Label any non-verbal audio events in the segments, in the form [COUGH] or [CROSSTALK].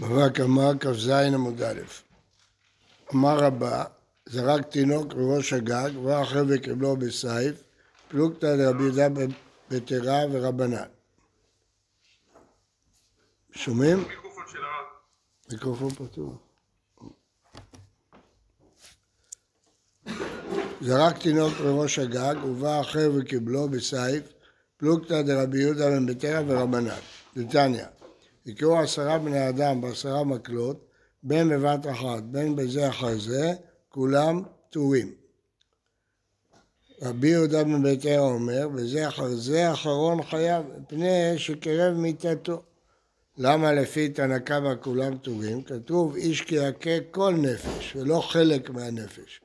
בבא קמא כ"ז עמוד א', אמר רבה, זרק תינוק מראש הגג, ובא אחרי וקיבלו בסייף, פלוגתא דרבי יהודה בטרה ורבנן. שומעים? מיקרופון פתוח. זרק תינוק מראש הגג, ובא אחר וקיבלו בסייף, פלוגתא דרבי יהודה בן בטרה ורבנן. נתניה, יקראו עשרה בני אדם בעשרה מקלות, בין בבת אחת, בין בזה אחר זה, כולם פטורים. רבי יהודה בן ביתר אומר, וזה אחר זה אחרון חייו, מפני שקרב מיתתו. למה לפי תנא קמא כולם פטורים? כתוב איש כי יכה כל נפש, ולא חלק מהנפש.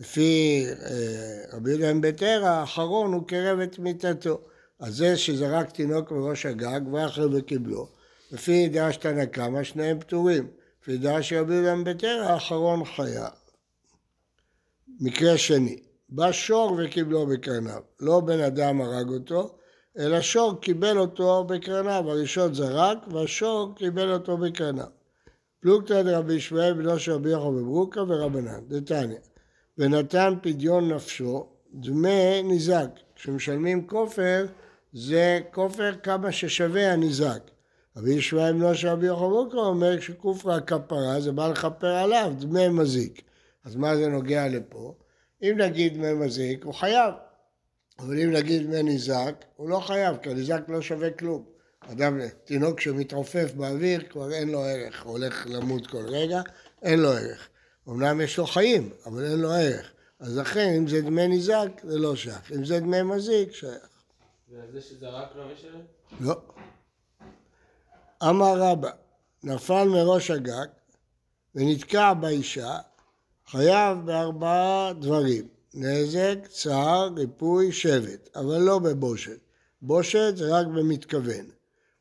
לפי אה, רבי יהודה בן ביתר, האחרון הוא קרב את מיתתו. אז זה שזרק תינוק מראש הגג, ואחרי וקיבלו. לפי דעה של תנא קמא, שניהם פטורים. לפי דעה של רבי ביתר, האחרון חיה. מקרה שני, בא שור וקיבלו בקרניו. לא בן אדם הרג אותו, אלא שור קיבל אותו בקרניו. הראשון זרק, והשור קיבל אותו בקרניו. פלוגתא דרבי ישמעאל בנו של רבי יוחנן בברוקה ורבנן, דתניא. ונתן פדיון נפשו, דמי ניזק. כשמשלמים כופר, זה כופר כמה ששווה הניזק. רבי ישמעאל בנו של רבי יוחנן בברוקה אומר שכופר הכפרה זה בא לכפר עליו, דמי מזיק. אז מה זה נוגע לפה? אם נגיד דמי מזיק, הוא חייב. אבל אם נגיד דמי ניזק, הוא לא חייב, כי הניזק לא שווה כלום. אדם, תינוק שמתעופף באוויר, כבר אין לו ערך, הוא הולך למות כל רגע, אין לו ערך. אמנם יש לו חיים, אבל אין לו ערך. אז לכן, אם זה דמי ניזק, זה לא שייך. אם זה דמי מזיק, שייך. וזה שזרק לו משלם? לא. אמר רבא, נפל מראש הגג ונתקע באישה, חייב בארבעה דברים, נזק, צער, ריפוי, שבט, אבל לא בבושת. בושת זה רק במתכוון.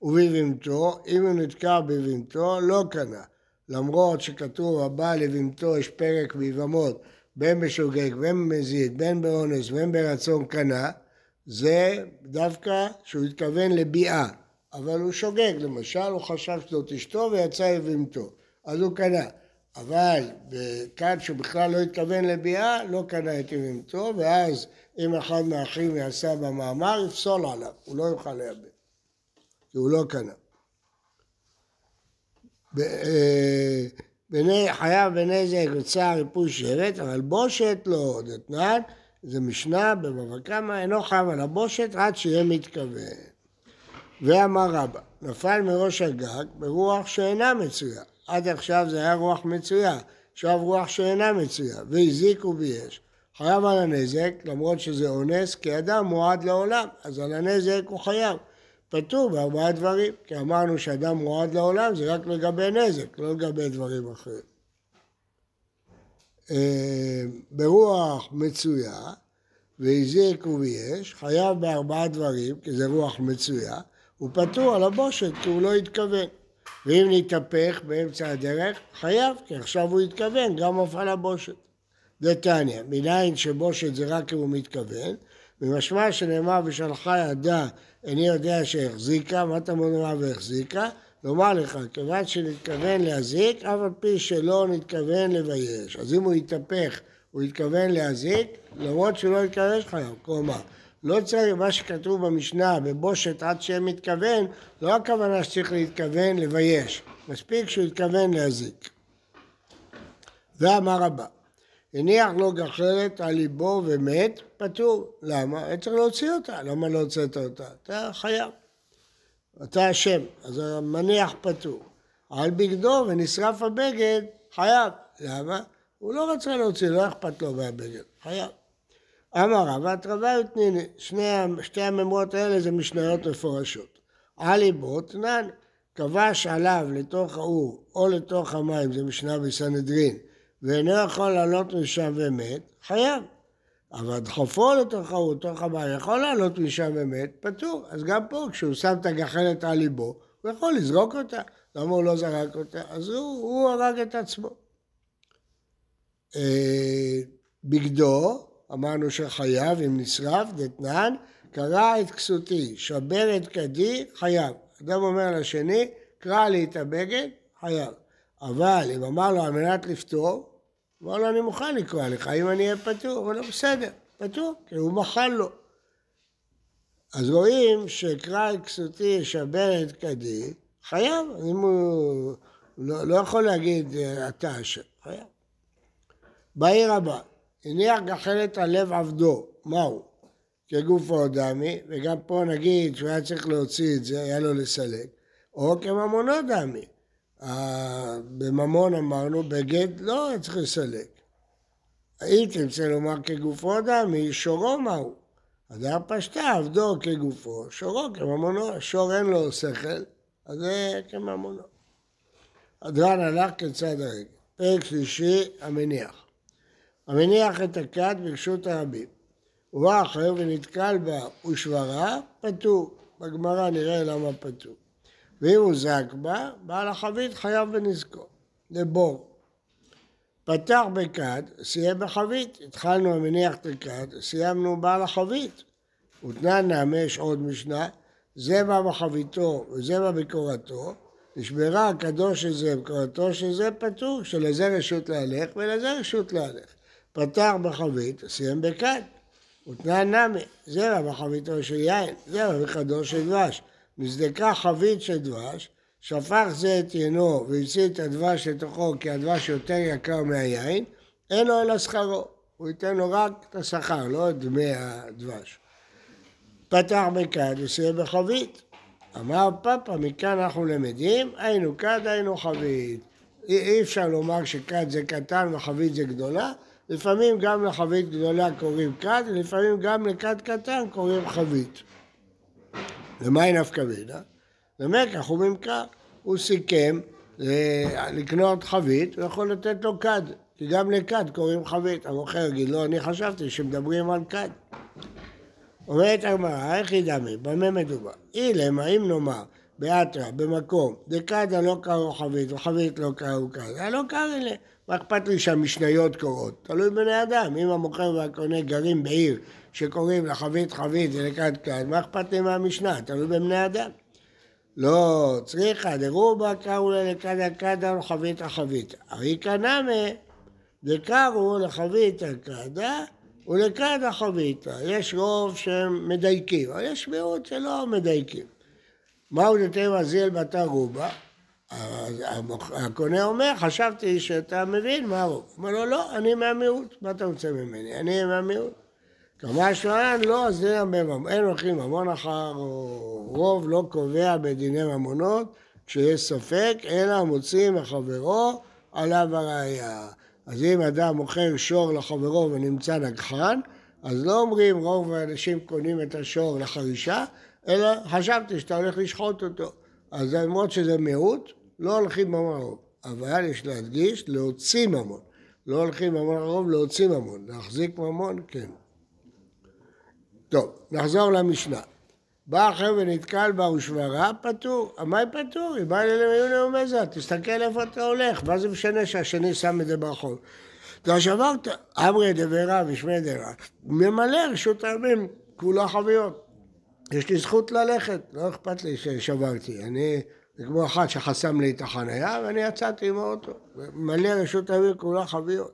ובבהמתו, אם הוא נתקע בבהמתו, לא קנה. למרות שכתוב הבא לבהמתו יש פרק ביבמות, בין בשוגג, בין במזיד, בין באונס, בין ברצון קנה, זה דווקא שהוא התכוון לביאה. אבל הוא שוגג, למשל, הוא חשב שזאת אשתו ויצא לבהמתו, אז הוא קנה. אבל כאן שהוא בכלל לא התכוון לביאה, לא קנה את יבמתו, ואז אם אחד מהאחים יעשה במאמר, יפסול עליו, הוא לא יוכל לייבם, כי הוא לא קנה. בני, חייב בנזק וצער ריפוי שבט, אבל בושת לא דתנן, זה משנה בבבא קמא, אינו חייב על הבושת עד שיהיה מתכוון. ואמר רבא, נפל מראש הגג ברוח שאינה מצויה. עד עכשיו זה היה רוח מצויה, עכשיו רוח שאינה מצויה, והזיק ובייש. חייב על הנזק, למרות שזה אונס, כי אדם מועד לעולם, אז על הנזק הוא חייב. פטור בארבעה דברים, כי אמרנו שאדם מועד לעולם זה רק לגבי נזק, לא לגבי דברים אחרים. אה, ברוח מצויה, והזיק ובייש, חייב בארבעה דברים, כי זה רוח מצויה, הוא פטור על הבושת כי הוא לא התכוון. ואם נתהפך באמצע הדרך, חייב, כי עכשיו הוא התכוון, גם אף על הבושת. דתניא, מניין שבושת זה רק אם הוא מתכוון, ומשמע שנאמר ושלחה ידה איני יודע שהחזיקה, מה אתה אומר והחזיקה? לומר לך, כיוון שנתכוון להזיק, אף על פי שלא נתכוון לבייש. אז אם הוא יתהפך, הוא יתכוון להזיק, למרות שהוא לא יתכוון חייב. כלומר, לא צריך, מה שכתוב במשנה, בבושת עד שם מתכוון, לא הכוונה שצריך להתכוון לבייש, מספיק שהוא יתכוון להזיק. ואמר רבה, הניח לו גחלת על ליבו ומת, פטור. למה? היה צריך להוציא אותה. למה לא הוצאת אותה? אתה חייב. אתה אשם, אז המניח פטור. על בגדו ונשרף הבגד, חייב. למה? הוא לא רצה להוציא, לא אכפת לו מהבגד, חייב. אמר רב, התרבה ותניני, שתי הממרות האלה זה משניות מפורשות. על ליבו תנן, כבש עליו לתוך האור או לתוך המים, זה משנה בסנהדרין, ואינו יכול לעלות משם ומת, חייב. אבל דחופו לתוך האור, לתוך המים, יכול לעלות משם ומת, פטור. אז גם פה, כשהוא שם את הגחלת על ליבו, הוא יכול לזרוק אותה. למה הוא לא זרק אותה? אז הוא, הוא הרג את עצמו. אה, בגדו, אמרנו שחייב, אם נשרף, דתנן, קרע את כסותי, שבר את כדי, חייב. אדם אומר לשני, קרע לי את הבגד, חייב. אבל אם אמר לו על מנת לפתור, אמר לו אני מוכן לקרוא לך, אם אני אהיה פטור, הוא לו בסדר, פטור, כי הוא מחל לו. אז רואים שקרא כסותי ישבר את כדי, חייב, אם הוא לא, לא יכול להגיד אתה אשם, חייב. בעיר הבאה, הניח גחלת על לב עבדו, מהו? כגופו דמי, וגם פה נגיד שהוא היה צריך להוציא את זה, היה לו לסלק, או כממונו דמי. בממון אמרנו, בגט לא היה צריך לסלק. היית תרצה לומר כגופו דמי, שורו מהו? אדם פשטה עבדו כגופו, שורו כממונו, שור אין לו שכל, אז זה כממונו. הדרן הלך כצד הרגל. פרק שלישי, המניח. המניח את הכת ברשות הרבים. ובא אחר ונתקל בה ושברה, פטור. בגמרא נראה למה פטור. ואם הוא זק בה, בעל החבית חייב בנזקו. לבור. פתח בכד, סיים בחבית. התחלנו המניח את הכד, סיימנו בעל החבית. ותנן נעמה, יש עוד משנה, זה בא בחביתו וזה בא בקורתו, נשברה הקדוש של זה בקורתו של זה פטור, שלזה רשות להלך ולזה רשות להלך. פתח בחבית, סיים בכד. ותנן נמי, בא בחביתו של יין, בא בחדו של דבש. נזדקה חבית של דבש, שפך זה את ינו והוציא את הדבש לתוכו כי הדבש יותר יקר מהיין, אין לו אלא שכרו. הוא ייתן לו רק את השכר, לא את דמי הדבש. פתח בכד וסיים בחבית. אמר פאפה, מכאן אנחנו למדים, היינו כד, היינו חבית. אי אפשר לומר שכד זה קטן וחבית זה גדולה, לפעמים גם לחבית גדולה קוראים כד, ולפעמים גם לכד קטן קוראים חבית. ומהי נפקא מינה? כך הוא ממכר. הוא סיכם אה, לקנות חבית, הוא יכול לתת לו כד, כי גם לכד קוראים חבית. המוכר יגיד לו, אני חשבתי שמדברים על כד. אומרת הגמרא, איך ידמי, במה מדובר? אילמה, אם נאמר, באתרא, במקום, דקדא לא קראו חבית וחבית לא קראו כד, לא קרא לי. מה אכפת לי שהמשניות קורות? תלוי בני אדם. אם המוכר והקונה גרים בעיר שקוראים לחבית חבית ולכד כד, מה אכפת לי מהמשנה? תלוי בבני אדם. לא, צריכה דרובה קראו לה לכדה כדה ולחבית החבית. הרי כנמה דקראו לחבית הכדה ולכד החבית. יש רוב שהם מדייקים, אבל יש מיעוט שלא מדייקים. מהו דתימה זיל בתא רובה? הקונה אומר, חשבתי שאתה מבין מה הרוב. אומר לו, לא, אני מהמיעוט, מה אתה רוצה ממני? אני מהמיעוט. כמה שמען, לא, אז אין הולכים ממון אחר, רוב לא קובע בדיני ממונות, כשיש ספק, אלא מוציא מחברו עליו הראייה. אז אם אדם מוכר שור לחברו ונמצא נגחן, אז לא אומרים רוב האנשים קונים את השור לחרישה, אלא חשבתי שאתה הולך לשחוט אותו. אז למרות שזה מיעוט, לא הולכים ממון הרוב. אבל יש להדגיש, להוציא ממון. לא הולכים ממון הרוב, להוציא ממון. להחזיק ממון, כן. טוב, נחזור למשנה. בא אחר ונתקל בה ושברה, פטור. מה פטור? היא באה אליהם היו נאומזה, תסתכל איפה אתה הולך, מה זה משנה שהשני שם את זה ברחוב? אתה שברת, אמרי דברה ושמי דברה, ממלא רשות הרבים, כולה חביות. יש לי זכות ללכת, לא אכפת לי ששברתי. אני, זה כמו אחד שחסם לי את החניה ואני יצאתי עם האוטו. מלא רשות הרבים, כולה חביות.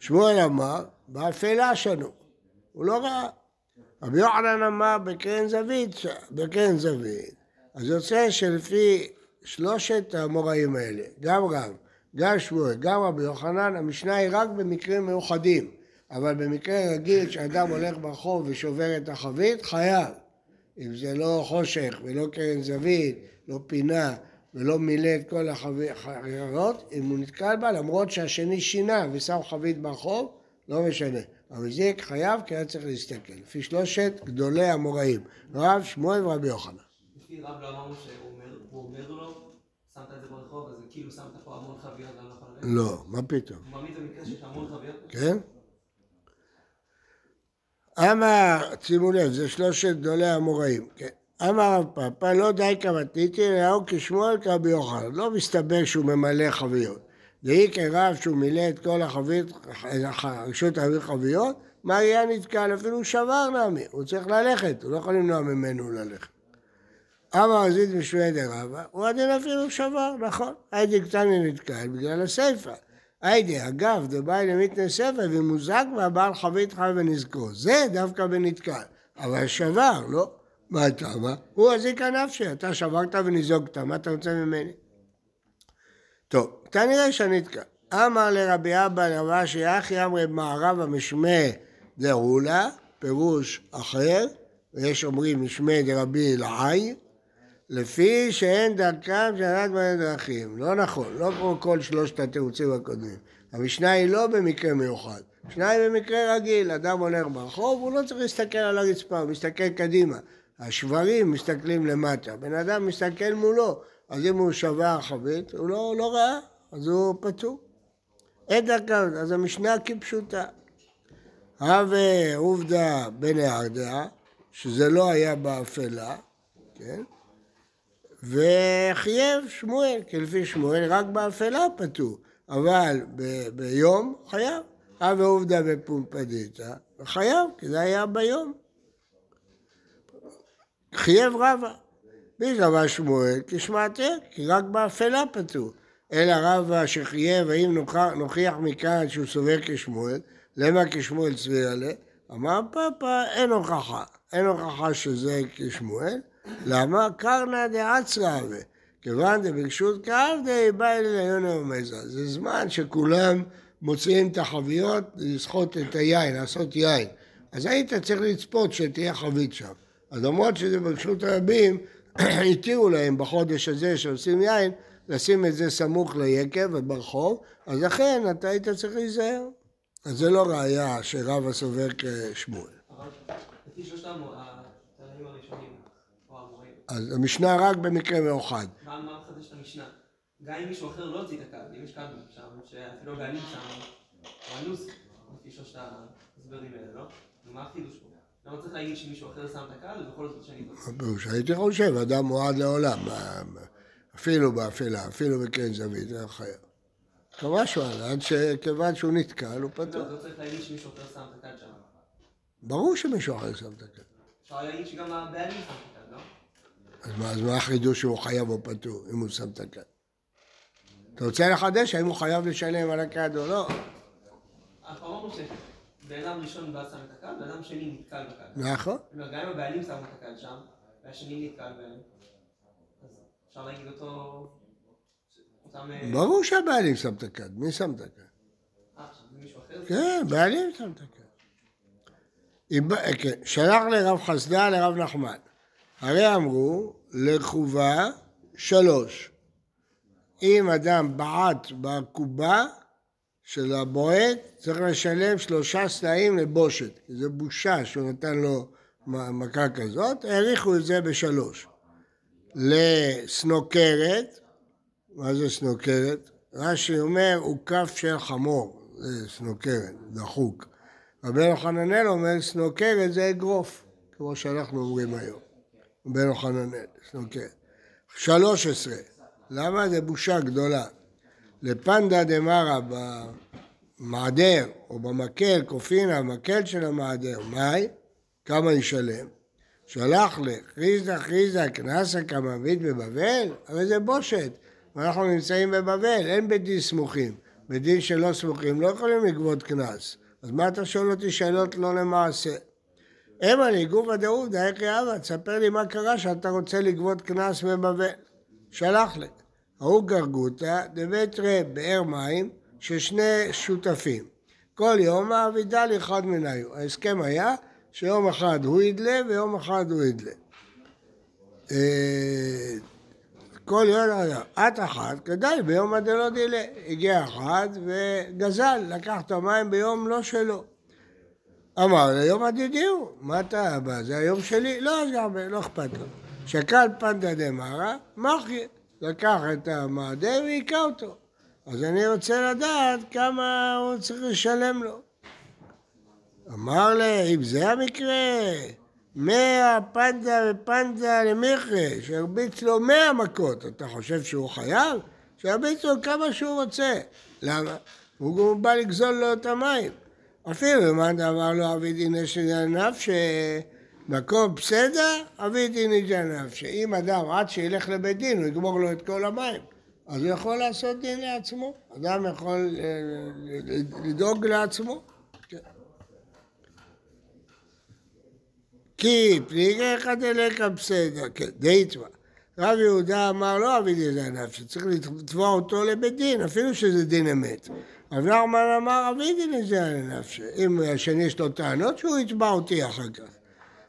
שמואל אמר, באפלה שנו. הוא לא ראה. רבי יוחנן אמר בקרן זווית, בקרן זווית. אז יוצא שלפי שלושת המוראים האלה, גם רב, גם שמואל, גם רבי יוחנן, המשנה היא רק במקרים מיוחדים. אבל במקרה רגיל שאדם הולך ברחוב ושובר את החבית, חייב. אם זה לא חושך ולא קרן זווית, לא פינה ולא מילא את כל החברות, אם הוא נתקל בה, למרות שהשני שינה ושם חבית ברחוב, לא משנה. המזיק חייב כי היה צריך להסתכל. לפי שלושת גדולי המוראים, רב, שמואל ורבי יוחנן. לפי רב לא אמרנו שהוא אומר לו, שמת את זה ברחוב, אז כאילו שמת פה המון חביות ואני לא יכול ללכת? לא, מה פתאום. הוא מעמיד את המקרה שיש המון חביות? כן? אמר, שימו לב, זה שלושת גדולי המוראים. כן. אמר רב פאפא, לא די כמתניתי, אלא כשמואל כרבי יוחנן. לא מסתבר שהוא ממלא חביות. דהי כרב שהוא מילא את כל החבית, רשות להביא חביות, מה יהיה נתקל? אפילו שבר נעמי, הוא צריך ללכת, הוא לא יכול למנוע ממנו ללכת. אמר עזית משמי דרבה, הוא הדין אפילו שבר, נכון. הייתי קטני נתקל בגלל הסיפא. היידי, אגב, דבאי למיתנה ספר ומוזג והבעל חבית חי ונזכו. זה דווקא בנתקל. אבל שבר, לא? מה אתה אמר? הוא הזיקה נפשי, אתה שברת וניזוגת, מה אתה רוצה ממני? טוב, כנראה שנתקע. אמר לרבי אבא לרבשי אחי אמרי במערב המשמי דרולה, פירוש אחר, ויש אומרים משמי דרבי אלעאי, לפי שאין דרכם ענת בני דרכים. לא נכון, לא כמו כל שלושת התירוצים הקודמים. המשנה היא לא במקרה מיוחד. המשנה היא במקרה רגיל, אדם הולך ברחוב, הוא לא צריך להסתכל על הרצפה, הוא מסתכל קדימה. השברים מסתכלים למטה, בן אדם מסתכל מולו, אז אם הוא שבר חבית, הוא לא, לא ראה, אז הוא פטור. אין דרכם, אז המשנה כפשוטה. הווה עובדא בנהרדא, שזה לא היה באפלה, כן? וחייב שמואל, כי לפי שמואל רק באפלה פטור, אבל ב- ביום חייב. הווה עובדא בפומפדיתא, חייב, כי זה היה ביום. חייב רבא. מי קבע שמואל? כשמעתר, כי רק באפלה פטור. אלא רבא שחייב, האם נוכיח מכאן שהוא סובר כשמואל, למה כשמואל צבי עליה? אמר פאפה, אין הוכחה. אין הוכחה שזה כשמואל. למה? קרנא דעצרא ו... כיוון דברשות כעבדי בא אל עליון ומזה. זה זמן שכולם מוציאים את החביות לסחוט את היין, לעשות יין. אז היית צריך לצפות שתהיה חבית שם. אז למרות שזה ברשות הרבים, [CLEARS THROAT] התירו להם בחודש הזה שעושים יין, לשים את זה סמוך ליקב וברחוב, אז לכן אתה היית צריך להיזהר. אז זה לא ראייה שרב הסובר כשמואל. אבל לפי שלושתם אז המשנה רק במקרה מיוחד. מה מה מחדש את המשנה? גם אם מישהו אחר לא הוציא את הקו, אם יש קו שם, שאפילו הבעלים שם, או אנוס, לפי שלושת ההסברים האלה, לא? נו, מה החידוש פה? למה צריך להגיד שמישהו אחר שם את הקו, ובכל זאת שאני תוציא? הפירוש, הייתי חושב, אדם מועד לעולם, אפילו באפלה, אפילו בקרן זווית, זה חייב. קבע שואל, עד שכיוון שהוא נתקל, הוא פתוח. לא, לא צריך להגיד שמישהו אחר שם את הקו שם. ברור שמישהו אחר שם את הקו. אפשר להגיד שגם הבעלים שם את הקו, לא? אז מה, אז מה החידוש שהוא חייב או פטור, אם הוא שם את הכד? אתה רוצה לחדש האם הוא חייב לשלם על הכד או לא? אנחנו אמרנו שבן אדם ראשון בא שם את הקו, בן אדם שני נתקל בקו. נכון. אומר, גם אם הבעלים שמו את הקו שם, והשני נתקל בהם, אז אפשר להגיד אותו... אה, ברור שהבעלים שם את הכד, מי שם את הכד? אה, עכשיו זה מישהו אחר? כן, בעלים שם את הכד. בא- כן, שלח לרב חסדה לרב נחמן. הרי אמרו לחובה שלוש. אם אדם בעט בקובה של הבועט, צריך לשלם שלושה סלעים לבושת. זה בושה שהוא נתן לו מכה כזאת, העריכו את זה בשלוש. לסנוקרת, מה זה סנוקרת? רש"י אומר, הוא כף של חמור, זה סנוקרת, דחוק. רבי יוחננאל אומר, סנוקרת זה אגרוף, כמו שאנחנו אומרים היום. רבי יוחננאל, סנוקרת. שלוש עשרה, למה? זה בושה גדולה. לפנדה דמרה במעדר או במקל, קופין המקל של המעדר, מאי? כמה ישלם? שלח לחריזה חריזה קנסה כמבית בבבל? הרי זה בושת. ואנחנו נמצאים בבבל, אין בית דין סמוכים. בית דין שלא סמוכים לא יכולים לגבות קנס. אז מה אתה שואל אותי שאלות לא למעשה? המה לי גובה דעובדא, איך יאבא, תספר לי מה קרה שאתה רוצה לגבות קנס בבבל. שלח לי. ההוא גרגותא דבתרי באר מים של שני שותפים. כל יום מעבידה אחד מניו. ההסכם היה שיום אחד הוא ידלה ויום אחד הוא ידלה. אה, כל יום היה. את אחת, כדאי ביום הדלא דילה. הגיע אחד וגזל, לקח את המים ביום לא שלו. אמר ליום הדידיהו, מה אתה בא? זה היום שלי? לא, אז גם לא אכפת לו. שקל פנדא דמרא, מחיה. לקח את המעדה והיכה אותו. אז אני רוצה לדעת כמה הוא צריך לשלם לו. אמר לי, אם זה המקרה, מאה פנדה ופנדה למכרה, שהרביץ לו מאה מכות, אתה חושב שהוא חייב? שירביץ לו כמה שהוא רוצה. למה? הוא בא לגזול לו את המים. אפילו אדם אמר לו דין יש לי נפשי, מקום בסדר, אביתי ניג'ה נפשי. אם אדם עד שילך לבית דין, הוא יגמור לו את כל המים. אז הוא יכול לעשות דין לעצמו. אדם יכול אה, לדאוג לעצמו. כי פליגי אחד אליקה בסדר, כן, טבע. רב יהודה אמר לא אבידי זה הנפשי, צריך לתבוע אותו לבית דין, אפילו שזה דין אמת. רב נחמן אמר אבידי זה הנפשי. אם השני יש לו טענות, שהוא יתבע אותי אחר כך.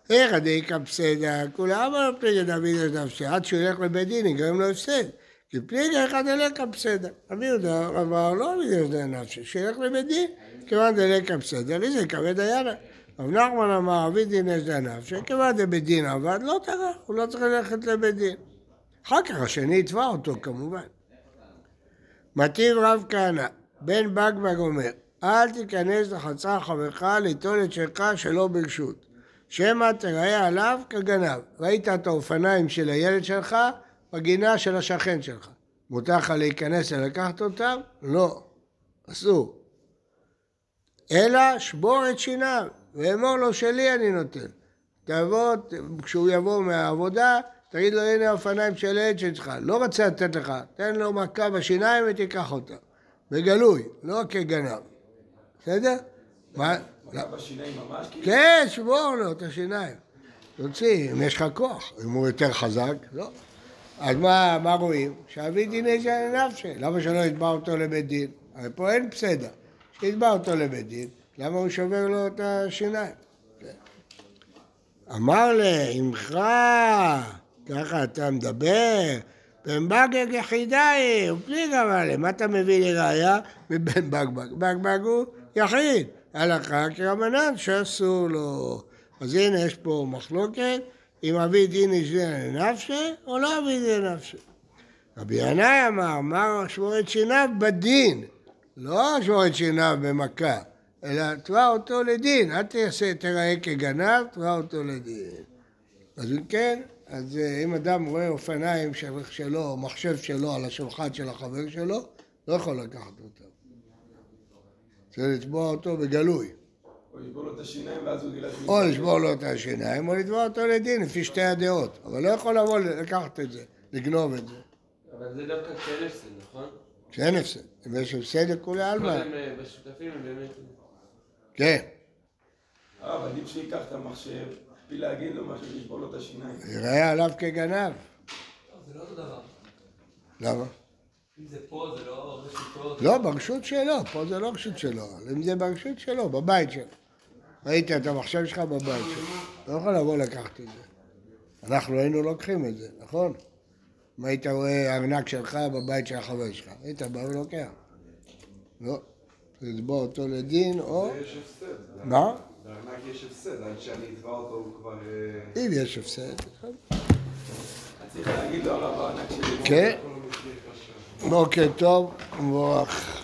איך הדאיקה בסדר, כולם לא פליגי דוד יש נפשי, עד שהוא ילך לבית דין יגרם לו הפסד. כי פליגי אחד אליקה בסדר. רבי יהודה אמר לא אבידי יש נפשי, שילך לבית דין, כיוון דליקה בסדר, לי זה כבד דיינה. רב נחמן אמר אבי דין יש נפשי, כיוון דבית דין עבד, לא טרח, הוא לא צריך ללכת לבית דין. אחר כך השני יתבע אותו כמובן. מטיב רב כהנא, בן בגבג אומר, אל תיכנס לחצר חברך ליטול את שלך שלא ברשות. שמא תראה עליו כגנב. ראית את האופניים של הילד שלך בגינה של השכן שלך. מותר לך להיכנס ולקחת אותם? לא, אסור. אלא שבור את שיניו, ואמור לו שלי אני נותן. תבוא, כשהוא יבוא מהעבודה, תגיד לו הנה האופניים של הילד שלך, לא רוצה לתת לך, תן לו מכה בשיניים ותיקח אותה. בגלוי, לא כגנב. בסדר? מה? בשיניים ממש? כאילו? כן, שבור לו את השיניים. תוציא, אם יש לך כוח. אם הוא יותר חזק, לא. אז מה, מה רואים? שאבי דיני זה נפשי. למה שלא יתבע אותו לבית דין? הרי פה אין בסדר. שיתבע אותו לבית דין, למה הוא שובר לו את השיניים? אמר לאמך, ככה אתה מדבר, בן בגג יחידאי, הוא פליגה מעלה, מה אתה מביא לי ראייה? מבן בגבג. בגבג הוא יחיד, הלכה כרבנן שאסור לו. אז הנה יש פה מחלוקת, אם אבי דין ישנה לנפשי או לא אבי דין לנפשי. רבי ינאי אמר, אמר שמור את שיניו בדין, לא שמור את שיניו במכה, אלא תבע אותו לדין, אל תראה כגנב, תבע אותו לדין. אז אם כן, אז אה, אם אדם רואה אופניים של- שלו, או מחשב שלו על השולחן של החבר שלו, לא יכול לקחת אותם. צריך לתבוע אותו בגלוי. או לשבור לו את השיניים ואז הוא גילה שהוא... או לשבור לו את השיניים, או לתבוע אותו לדין, לפי שתי הדעות. אבל לא יכול לבוא לקחת את זה, לגנוב את זה. אבל זה דווקא כן הפסד, נכון? שאין הפסד. אם יש הפסד לכולי עלמא, קודם אה, בשותפים הם באמת... כן. הרב, עדיף שייקח את המחשב, בלי להגיד לו משהו, לשבור לו את השיניים. יראה עליו כגנב. לא, זה לא אותו דבר. למה? אם זה פה, זה לא רשותו. לא, ברשות שלו, פה זה לא רשות שלו, אם זה ברשות שלו, בבית שלו. ראית את המחשב שלך בבית שלו, לא יכול לבוא לקחת את זה. אנחנו היינו לוקחים את זה, נכון? אם היית רואה ארנק שלך בבית של החבר שלך, היית בא ולוקח. לא, לתבוע אותו לדין, או... יש הפסד. מה? בארנק יש הפסד, עד שאני אתבע אותו הוא כבר... אה, אם יש הפסד. צריך להגיד לו הרב הענק שלי. כן. בוקר טוב ומבורך.